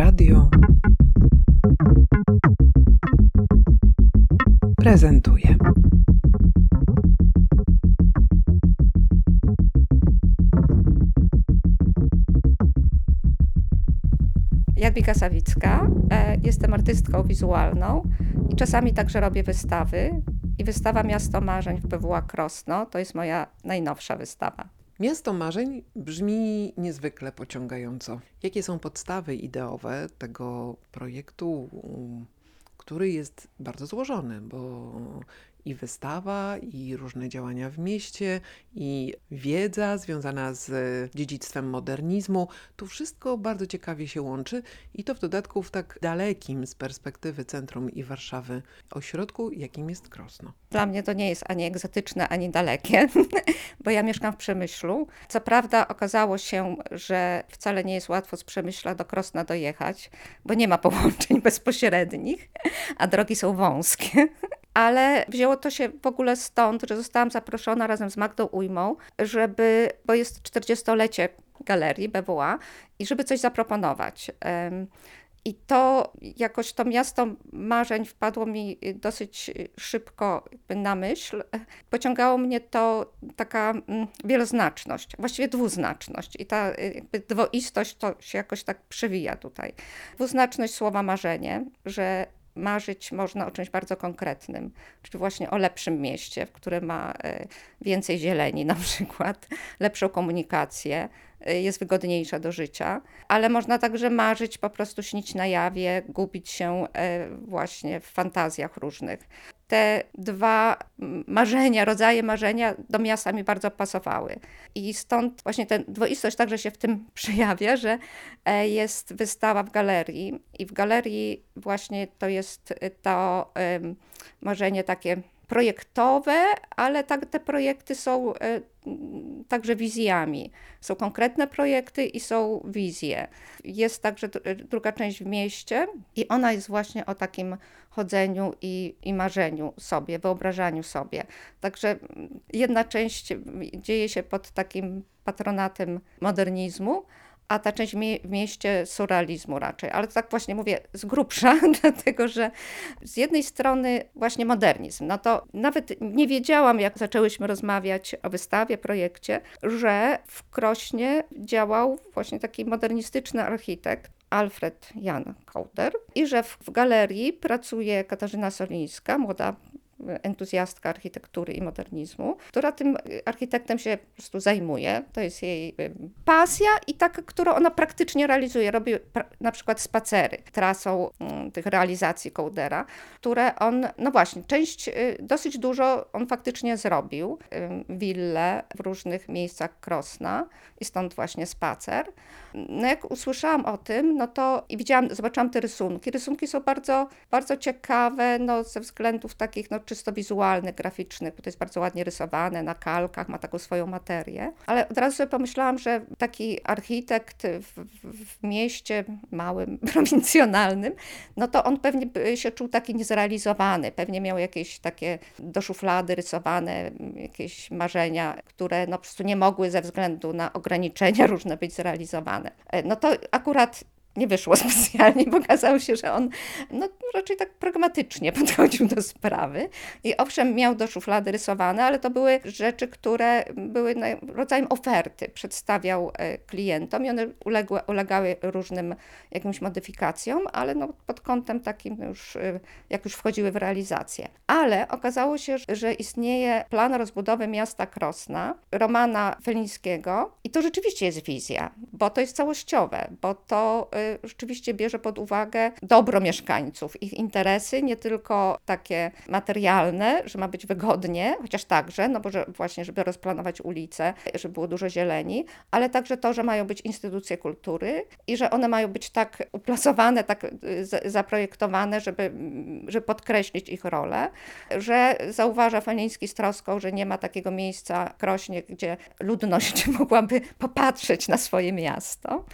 Radio prezentuje. Jadwiga Sawicka. E, Jestem artystką wizualną i czasami także robię wystawy. I wystawa Miasto Marzeń w PWA Krosno to jest moja najnowsza wystawa. Miasto marzeń brzmi niezwykle pociągająco. Jakie są podstawy ideowe tego projektu, który jest bardzo złożony, bo i wystawa, i różne działania w mieście, i wiedza związana z dziedzictwem modernizmu, to wszystko bardzo ciekawie się łączy i to w dodatku w tak dalekim z perspektywy centrum i Warszawy ośrodku, jakim jest Krosno. Dla mnie to nie jest ani egzotyczne, ani dalekie, bo ja mieszkam w Przemyślu. Co prawda okazało się, że wcale nie jest łatwo z Przemyśla do Krosna dojechać, bo nie ma połączeń bezpośrednich, a drogi są wąskie. Ale wzięło to się w ogóle stąd, że zostałam zaproszona razem z Magdą Ujmą, żeby, bo jest 40-lecie galerii BWA i żeby coś zaproponować. I to jakoś to miasto marzeń wpadło mi dosyć szybko jakby na myśl. Pociągało mnie to taka mm, wieloznaczność, właściwie dwuznaczność. I ta y, dwoistość to się jakoś tak przewija tutaj. Dwuznaczność słowa marzenie, że marzyć można o czymś bardzo konkretnym, czyli właśnie o lepszym mieście, w którym ma e, więcej zieleni na przykład, lepszą komunikację, e, jest wygodniejsza do życia, ale można także marzyć, po prostu śnić na jawie, gubić się e, właśnie w fantazjach różnych. Te dwa marzenia, rodzaje marzenia do miasta mi bardzo pasowały. I stąd właśnie ta dwoistość także się w tym przejawia, że e, jest wystawa w galerii i w galerii właśnie to jest e, to marzenie takie projektowe, ale tak te projekty są e, także wizjami. Są konkretne projekty i są wizje. Jest także dr- druga część w mieście i ona jest właśnie o takim chodzeniu i, i marzeniu sobie, wyobrażaniu sobie. Także jedna część dzieje się pod takim patronatem modernizmu, a ta część w mie- w mieście surrealizmu raczej. Ale tak właśnie mówię z grubsza, dlatego że z jednej strony właśnie modernizm, no to nawet nie wiedziałam, jak zaczęłyśmy rozmawiać o wystawie, projekcie, że w Krośnie działał właśnie taki modernistyczny architekt, Alfred Jan Kołder i że w, w galerii pracuje Katarzyna Solińska, młoda entuzjastka architektury i modernizmu, która tym architektem się po prostu zajmuje. To jest jej y, pasja i taka, którą ona praktycznie realizuje. Robi pra- na przykład spacery trasą mm, tych realizacji Kołdera, które on, no właśnie, część, y, dosyć dużo on faktycznie zrobił. Y, Wille w różnych miejscach Krosna i stąd właśnie spacer. No jak usłyszałam o tym, no to i widziałam, zobaczyłam te rysunki. Rysunki są bardzo, bardzo ciekawe, no ze względów takich, no czysto wizualnych, graficznych, bo to jest bardzo ładnie rysowane na kalkach, ma taką swoją materię. Ale od razu sobie pomyślałam, że taki architekt w, w, mieście małym, prowincjonalnym, no to on pewnie się czuł taki niezrealizowany, pewnie miał jakieś takie do szuflady rysowane jakieś marzenia, które no po prostu nie mogły ze względu na ograniczenia różne być zrealizowane. E, No to akurat nie wyszło specjalnie, bo okazało się, że on no, raczej tak pragmatycznie podchodził do sprawy. I owszem, miał do szuflady rysowane, ale to były rzeczy, które były rodzajem oferty. Przedstawiał e, klientom i one uległy, ulegały różnym jakimś modyfikacjom, ale no, pod kątem takim już, e, jak już wchodziły w realizację. Ale okazało się, że istnieje plan rozbudowy miasta Krosna, Romana Felińskiego i to rzeczywiście jest wizja, bo to jest całościowe, bo to y, rzeczywiście bierze pod uwagę dobro mieszkańców, ich interesy, nie tylko takie materialne, że ma być wygodnie, chociaż także, no bo że właśnie, żeby rozplanować ulice, żeby było dużo zieleni, ale także to, że mają być instytucje kultury i że one mają być tak uplasowane, tak y, zaprojektowane, żeby, mm, żeby podkreślić ich rolę, że zauważa Feliński z troską, że nie ma takiego miejsca Krośnie, gdzie ludność mogłaby popatrzeć na swoje miasto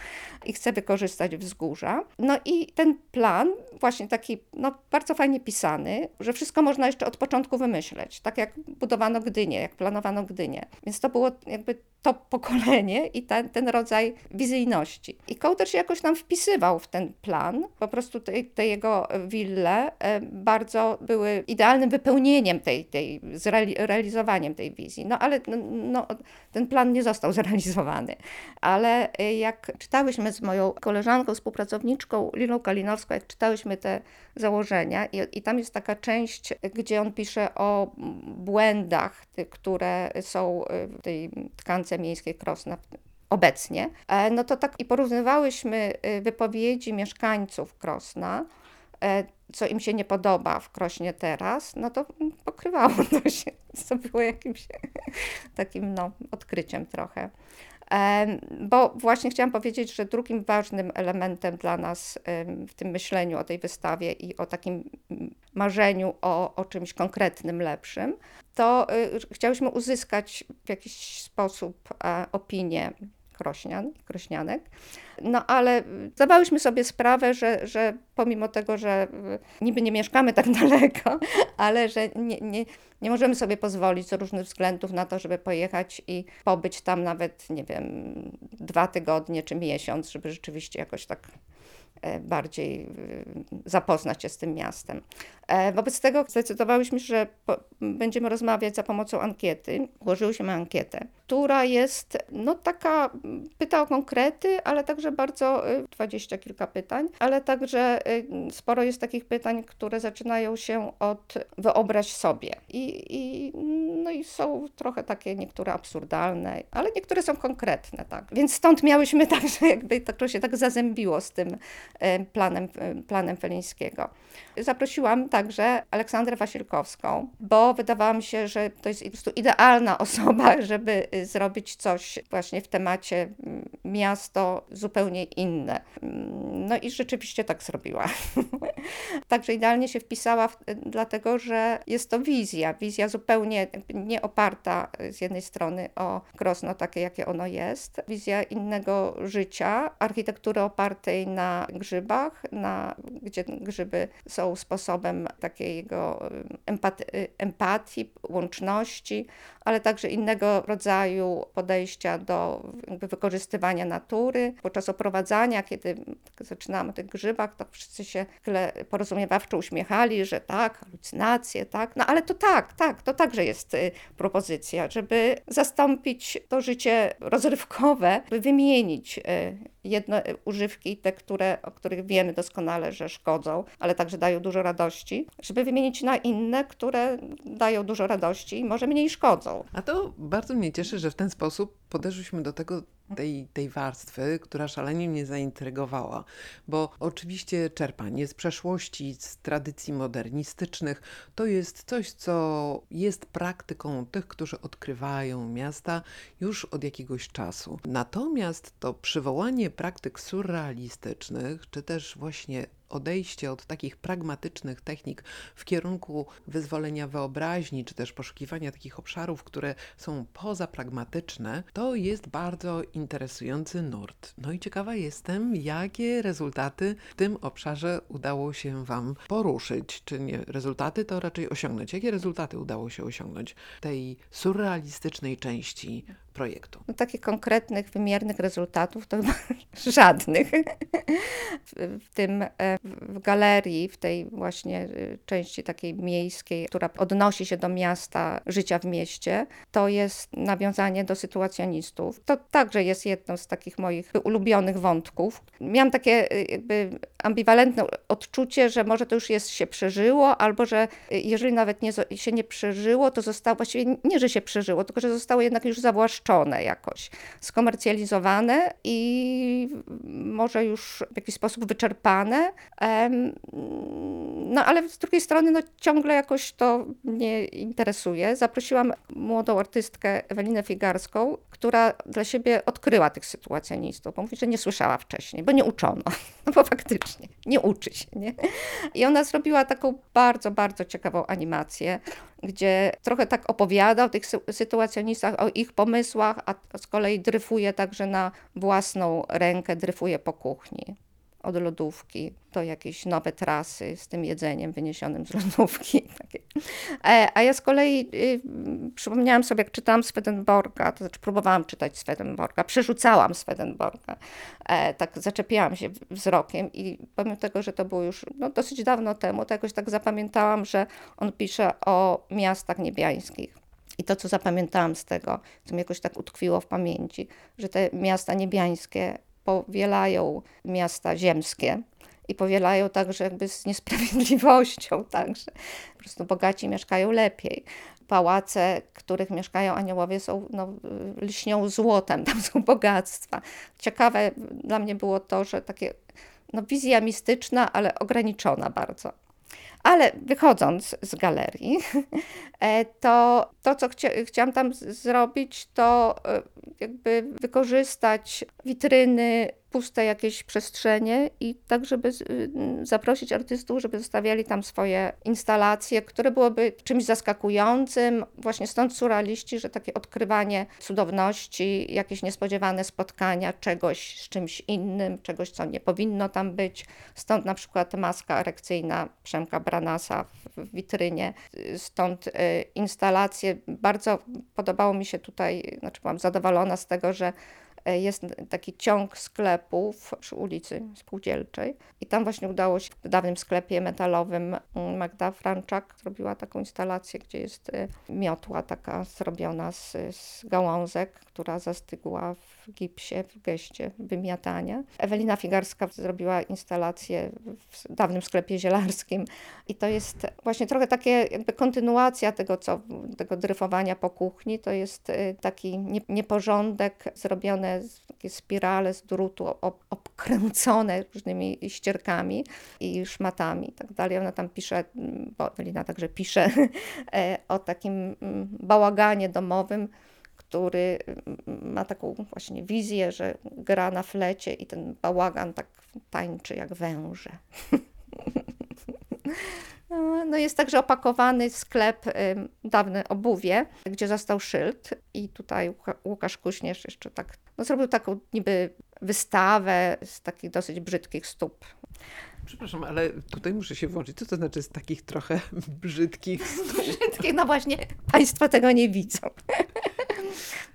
i chce wykorzystać wzgórza. No i ten plan, właśnie taki no, bardzo fajnie pisany, że wszystko można jeszcze od początku wymyśleć, tak jak budowano Gdynię, jak planowano Gdynię. Więc to było jakby to pokolenie i ten, ten rodzaj wizyjności. I Kołder się jakoś tam wpisywał w ten plan. Po prostu te, te jego wille e, bardzo były idealnym wypełnieniem tej, tej zrealizowaniem tej wizji. No ale no, no, ten plan nie został zrealizowany. Ale e, jak czytałyśmy z moją koleżanką, współpracowniczką Liną Kalinowską, jak czytałyśmy te założenia i, i tam jest taka część, gdzie on pisze o błędach, które są w tej tkance miejskiej Krosna obecnie, e, no to tak i porównywałyśmy y, wypowiedzi mieszkańców Krosna, e, co im się nie podoba w Krośnie teraz, no to pokrywało to się, co było jakimś takim no, odkryciem trochę. Bo właśnie chciałam powiedzieć, że drugim ważnym elementem dla nas w tym myśleniu o tej wystawie i o takim marzeniu o, o czymś konkretnym, lepszym, to y, chciałyśmy uzyskać w jakiś sposób e, opinię krośnian, krośnianek. No ale zdawałyśmy sobie sprawę, że, że pomimo tego, że niby nie mieszkamy tak daleko, ale że nie, nie, nie możemy sobie pozwolić z różnych względów na to, żeby pojechać i pobyć tam nawet, nie wiem, dwa tygodnie czy miesiąc, żeby rzeczywiście jakoś tak E, bardziej e, zapoznać się z tym miastem. E, wobec tego zdecydowałyśmy, że będziemy rozmawiać za pomocą ankiety. Ułożyłyśmy ankietę, która jest no taka, pyta o konkrety, ale także bardzo, dwadzieścia kilka pytań, ale także sporo jest takich pytań, które zaczynają się od wyobraź sobie. I, i, no i są trochę takie niektóre absurdalne, ale niektóre są konkretne, tak. Więc stąd miałyśmy także jakby to się tak zazębiło z tym E, planem, planem Felińskiego. Zaprosiłam także Aleksandrę Wasilkowską, bo wydawało mi się, że to jest po prostu idealna osoba, żeby zrobić coś właśnie w temacie miasto zupełnie inne. Mm, no i rzeczywiście tak zrobiła. Także idealnie się wpisała, w, dlatego że jest to wizja, wizja zupełnie nie oparta z jednej strony o Krosno takie, jakie ono jest, wizja innego życia, architektury opartej na grzybach, na, gdzie grzyby są sposobem takiego empatii, empatii, łączności, ale także innego rodzaju podejścia do wykorzystywania natury. Podczas oprowadzania, kiedy zaczynamy o tych grzybach, to wszyscy się tyle porozumiewawczo uśmiechali, że tak, halucynacje, tak. No ale to tak, tak, to także jest y, propozycja, żeby zastąpić to życie rozrywkowe, by wymienić y, jedne używki, te, które, o których wiemy doskonale, że szkodzą, ale także dają dużo radości, żeby wymienić na inne, które dają dużo radości i może mniej szkodzą. A to bardzo mnie cieszy, że w ten sposób podeszliśmy do tego, tej, tej warstwy, która szalenie mnie zaintrygowała, bo oczywiście czerpanie z przeszłości, z tradycji modernistycznych, to jest coś, co jest praktyką tych, którzy odkrywają miasta już od jakiegoś czasu. Natomiast to przywołanie praktyk surrealistycznych, czy też właśnie odejście od takich pragmatycznych technik w kierunku wyzwolenia wyobraźni, czy też poszukiwania takich obszarów, które są poza pragmatyczne, to jest bardzo interesujący nurt. No i ciekawa jestem, jakie rezultaty w tym obszarze udało się Wam poruszyć. Czy nie rezultaty, to raczej osiągnąć. Jakie rezultaty udało się osiągnąć tej surrealistycznej części projektu? No, takich konkretnych, wymiernych rezultatów to żadnych. W, tym e, w galerii, w tej właśnie e, części takiej miejskiej, która odnosi się do miasta, życia w mieście, to jest nawiązanie do sytuacjonistów. To także jest jedno z takich moich ulubionych wątków. Miałam takie e, jakby ambiwalentne odczucie, że może to już jest, się przeżyło, albo że jeżeli nawet nie, się nie przeżyło, to zostało, właściwie nie, że się przeżyło, tylko że zostało jednak już zawłaszczone jakoś, skomercjalizowane i może już w jakiś sposób wyczerpane. No ale z drugiej strony no, ciągle jakoś to mnie interesuje. Zaprosiłam młodą artystkę Ewelinę Figarską, która dla siebie odkryła tych sytuacjonistów, bo mówi, że nie słyszała wcześniej, bo nie uczono. No bo faktycznie, nie uczy się. Nie? I ona zrobiła taką bardzo, bardzo ciekawą animację gdzie trochę tak opowiada o tych sy- sytuacjonistach, o ich pomysłach, a z kolei dryfuje także na własną rękę, dryfuje po kuchni. Od lodówki do jakieś nowe trasy z tym jedzeniem wyniesionym z lodówki. E, A ja z kolei y, przypomniałam sobie, jak czytałam Swedenborga, to znaczy próbowałam czytać Swedenborga, przerzucałam Swedenborga, e, tak zaczepiałam się wzrokiem i pomimo tego, że to było już no, dosyć dawno temu, to jakoś tak zapamiętałam, że on pisze o miastach niebiańskich. I to, co zapamiętałam z tego, co mi jakoś tak utkwiło w pamięci, że te miasta niebiańskie powielają miasta ziemskie i powielają także jakby z niesprawiedliwością, także po prostu bogaci mieszkają lepiej. Pałace, w których mieszkają aniołowie są, no, lśnią złotem, tam są bogactwa. Ciekawe dla mnie było to, że takie no, wizja mistyczna, ale ograniczona bardzo. Ale wychodząc z galerii, e, to to, co chcia, chciałam tam zrobić, to e, jakby wykorzystać witryny, puste jakieś przestrzenie i tak, żeby y, zaprosić artystów, żeby zostawiali tam swoje instalacje, które byłoby czymś zaskakującym. Właśnie stąd surrealiści, że takie odkrywanie cudowności, jakieś niespodziewane spotkania czegoś z czymś innym, czegoś, co nie powinno tam być. Stąd na przykład maska erekcyjna Przemka Branasa w- w witrynie. Stąd y, instalacje. Bardzo podobało mi się tutaj, znaczy byłam zadowolona z tego, że jest taki ciąg sklepów przy ulicy Spółdzielczej i tam właśnie udało się w dawnym sklepie metalowym mm, Magda Franczak zrobiła taką instalację, gdzie jest e, miotła taka zrobiona z, z gałązek, która zastygła w gipsie, w geście wymiatania. Ewelina Figarska zrobiła instalację w dawnym sklepie zielarskim i to jest właśnie trochę takie jakby kontynuacja tego, co, tego dryfowania po kuchni. To jest y, taki nie- nieporządek zrobione, z- takie spirale z drutu ob, obkręcone różnymi ścierkami i szmatami i tak dalej. Ona tam pisze, bo Ewelina także pisze e, o takim mm, bałaganie domowym, który mm, ma taką właśnie wizję, że gra na flecie i ten bałagan tak tańczy jak węże. No, No jest także opakowany sklep ym, dawne obuwie, gdzie został szyld i tutaj Łuka- Łukasz Kuśnierz jeszcze tak, no zrobił taką niby wystawę z takich dosyć brzydkich stóp. Przepraszam, ale tutaj muszę się włączyć. Co to znaczy z takich trochę brzydkich stóp? Brzydkich, no właśnie, Państwo tego nie widzą.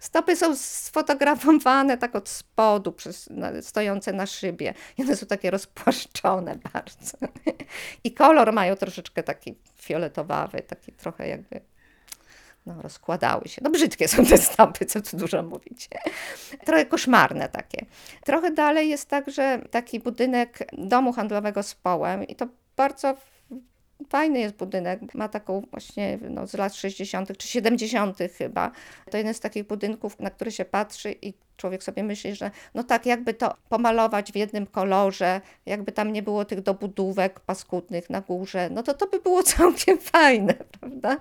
Stopy są sfotografowane tak od spodu, przez, na, stojące na szybie. I one są takie rozpłaszczone bardzo. I kolor mają troszeczkę taki fioletowawy, taki trochę jakby no, rozkładały się. No brzydkie są te stopy, co tu dużo mówić. Trochę koszmarne takie. Trochę dalej jest także taki budynek domu handlowego z połem i to bardzo Fajny jest budynek, ma taką właśnie no, z lat 60. czy 70. chyba. To jeden z takich budynków, na który się patrzy i człowiek sobie myśli, że no tak, jakby to pomalować w jednym kolorze, jakby tam nie było tych dobudówek paskudnych na górze, no to to by było całkiem fajne, prawda?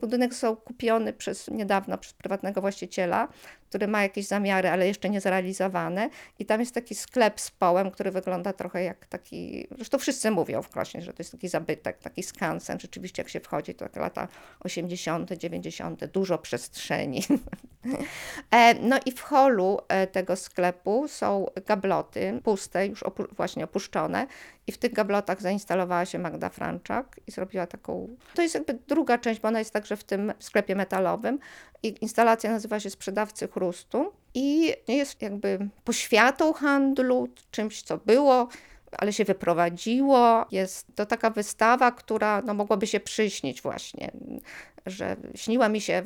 Budynek został kupiony przez niedawno przez prywatnego właściciela, który ma jakieś zamiary, ale jeszcze nie zrealizowane. I tam jest taki sklep z połem, który wygląda trochę jak taki, zresztą wszyscy mówią w Krośnie, że to jest taki zabytek, taki skansen. Rzeczywiście jak się wchodzi, to tak lata 80., 90., dużo przestrzeni. E, No i w holu e, tego sklepu są gabloty puste, już opu- właśnie opuszczone. I w tych gablotach zainstalowała się Magda Franczak i zrobiła taką. To jest jakby druga część, bo ona jest także w tym sklepie metalowym. I instalacja nazywa się Sprzedawcy Chrustu i jest jakby poświatą handlu, czymś, co było, ale się wyprowadziło. Jest to taka wystawa, która no, mogłaby się przyśnić właśnie, że śniła mi się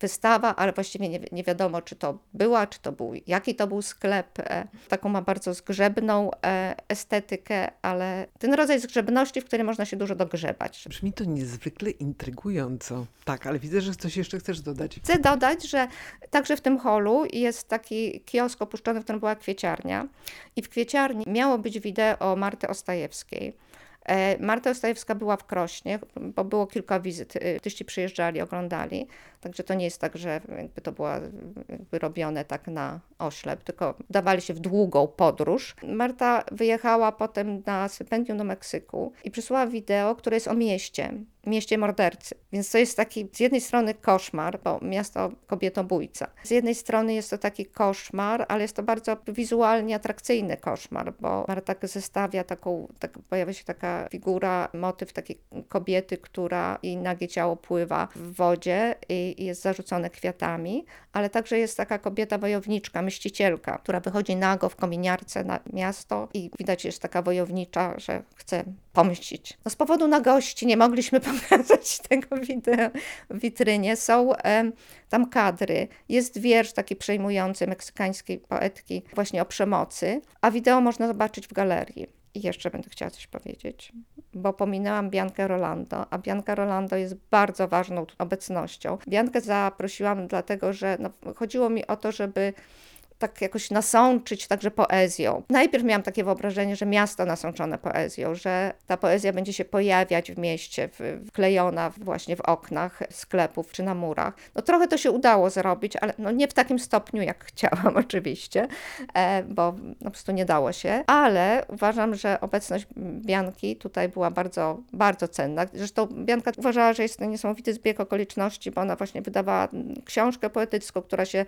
wystawa, ale właściwie nie, nie wiadomo, czy to była, czy to był, jaki to był sklep. E, Taką ma bardzo zgrzebną e, estetykę, ale ten rodzaj zgrzebności, w której można się dużo dogrzebać. Brzmi to niezwykle intrygująco. Tak, ale widzę, że coś jeszcze chcesz dodać. Chcę dodać, że także w tym holu jest taki kiosk opuszczony, w którym była kwieciarnia. I w kwieciarni miało być wideo Marty Ostajewskiej. E, Marta Ostajewska była w Krośnie, bo było kilka wizyt. e, Artyści przyjeżdżali, oglądali. Także to nie jest tak, że jakby to było robione tak na oślep, tylko dawali się w długą podróż. Marta wyjechała potem na stypendium do Meksyku i przysłała wideo, które jest o mieście. Mieście mordercy. Więc to jest taki z jednej strony koszmar, bo miasto kobietobójca. Z jednej strony jest to taki koszmar, ale jest to bardzo wizualnie atrakcyjny koszmar, bo Marta zestawia taką, tak, pojawia się taka figura, motyw takiej kobiety, która jej nagie ciało pływa w wodzie i, i jest zarzucone kwiatami, ale także jest taka kobieta wojowniczka, myślicielka, która wychodzi nago w kominiarce na miasto i widać jest taka wojownicza, że chce pomścić. No z powodu nagości nie mogliśmy pokazać tego wideo w witrynie. Są tam kadry, jest wiersz taki przejmujący meksykańskiej poetki właśnie o przemocy, a wideo można zobaczyć w galerii. I jeszcze będę chciała coś powiedzieć, bo pominęłam Biankę Rolando, a Bianka Rolando jest bardzo ważną obecnością. Biankę zaprosiłam dlatego, że no, chodziło mi o to, żeby tak jakoś nasączyć także poezją. Najpierw miałam takie wyobrażenie, że miasto nasączone poezją, że ta poezja będzie się pojawiać w mieście, wklejona właśnie w oknach sklepów czy na murach. No trochę to się udało zrobić, ale no nie w takim stopniu, jak chciałam oczywiście, e, bo no, po prostu nie dało się, ale uważam, że obecność Bianki tutaj była bardzo, bardzo cenna. Zresztą Bianka uważała, że jest to niesamowity zbieg okoliczności, bo ona właśnie wydawała książkę poetycką, która się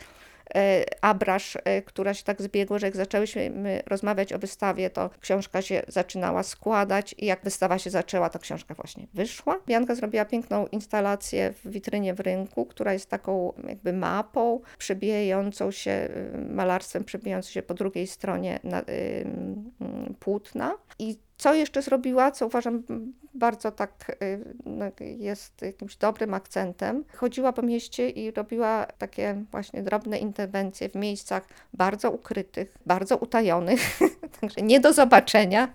Abrasz, e, która się tak zbiegła, że jak zaczęłyśmy rozmawiać o wystawie, to książka się zaczynała składać i jak wystawa się zaczęła, to książka właśnie wyszła. Bianka zrobiła piękną instalację w witrynie w rynku, która jest taką jakby mapą przebijającą się, y, malarstwem przebijającym się po drugiej stronie na, y, mm, płótna. I co jeszcze zrobiła, co uważam bardzo tak y, no, jest jakimś dobrym akcentem. Chodziła po mieście i robiła takie właśnie drobne interwencje w miejscach bardzo ukrytych, bardzo utajonych, także nie do zobaczenia.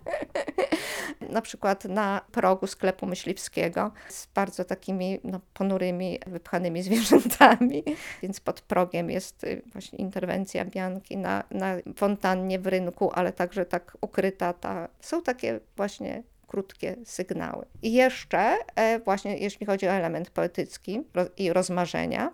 Na przykład na progu sklepu myśliwskiego z bardzo takimi no, ponurymi, wypchanymi zwierzętami. Więc pod progiem jest y, właśnie interwencja Bianki na, na fontannie w rynku, ale także tak ukryta ta. Są takie właśnie krótkie sygnały. I jeszcze e, właśnie jeśli chodzi o element poetycki i rozmarzenia,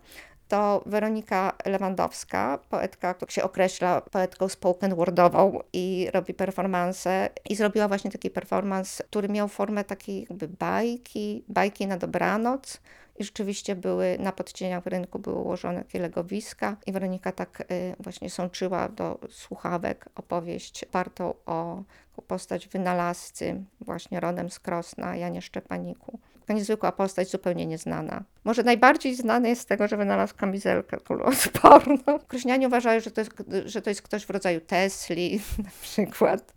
to Weronika Lewandowska, poetka, która się określa poetką spoken wordową i robi performance i zrobiła właśnie taki performance, który miał formę takiej jakby bajki, bajki na dobranoc. I rzeczywiście były na podcieniach rynku były ułożone legowiska i Weronika tak y, właśnie sączyła do słuchawek opowieść opartą o postać wynalazcy właśnie rodem z Krosna, Janie Szczepaniku. Taka niezwykła postać, zupełnie nieznana. Może najbardziej znany jest z tego, że wynalazł kamizelkę kuloodporną. Krośnianie uważają, że to, jest, że to jest ktoś w rodzaju Tesli na przykład,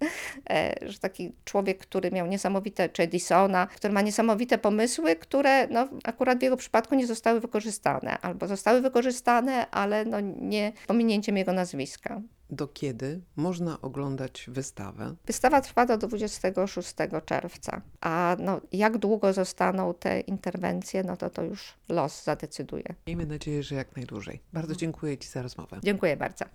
e, że taki człowiek, który miał niesamowite, czy Edisona, który ma niesamowite pomysły, które no, akurat w jego przypadku nie zostały wykorzystane, albo zostały wykorzystane, ale no, nie pominięciem jego nazwiska. Do kiedy można oglądać wystawę? Wystawa trwa do 26 czerwca, a no, jak długo zostaną te interwencje, no to to już los zadecyduje. Miejmy nadzieję, że jak najdłużej. Bardzo dziękuję Ci za rozmowę. Dziękuję bardzo.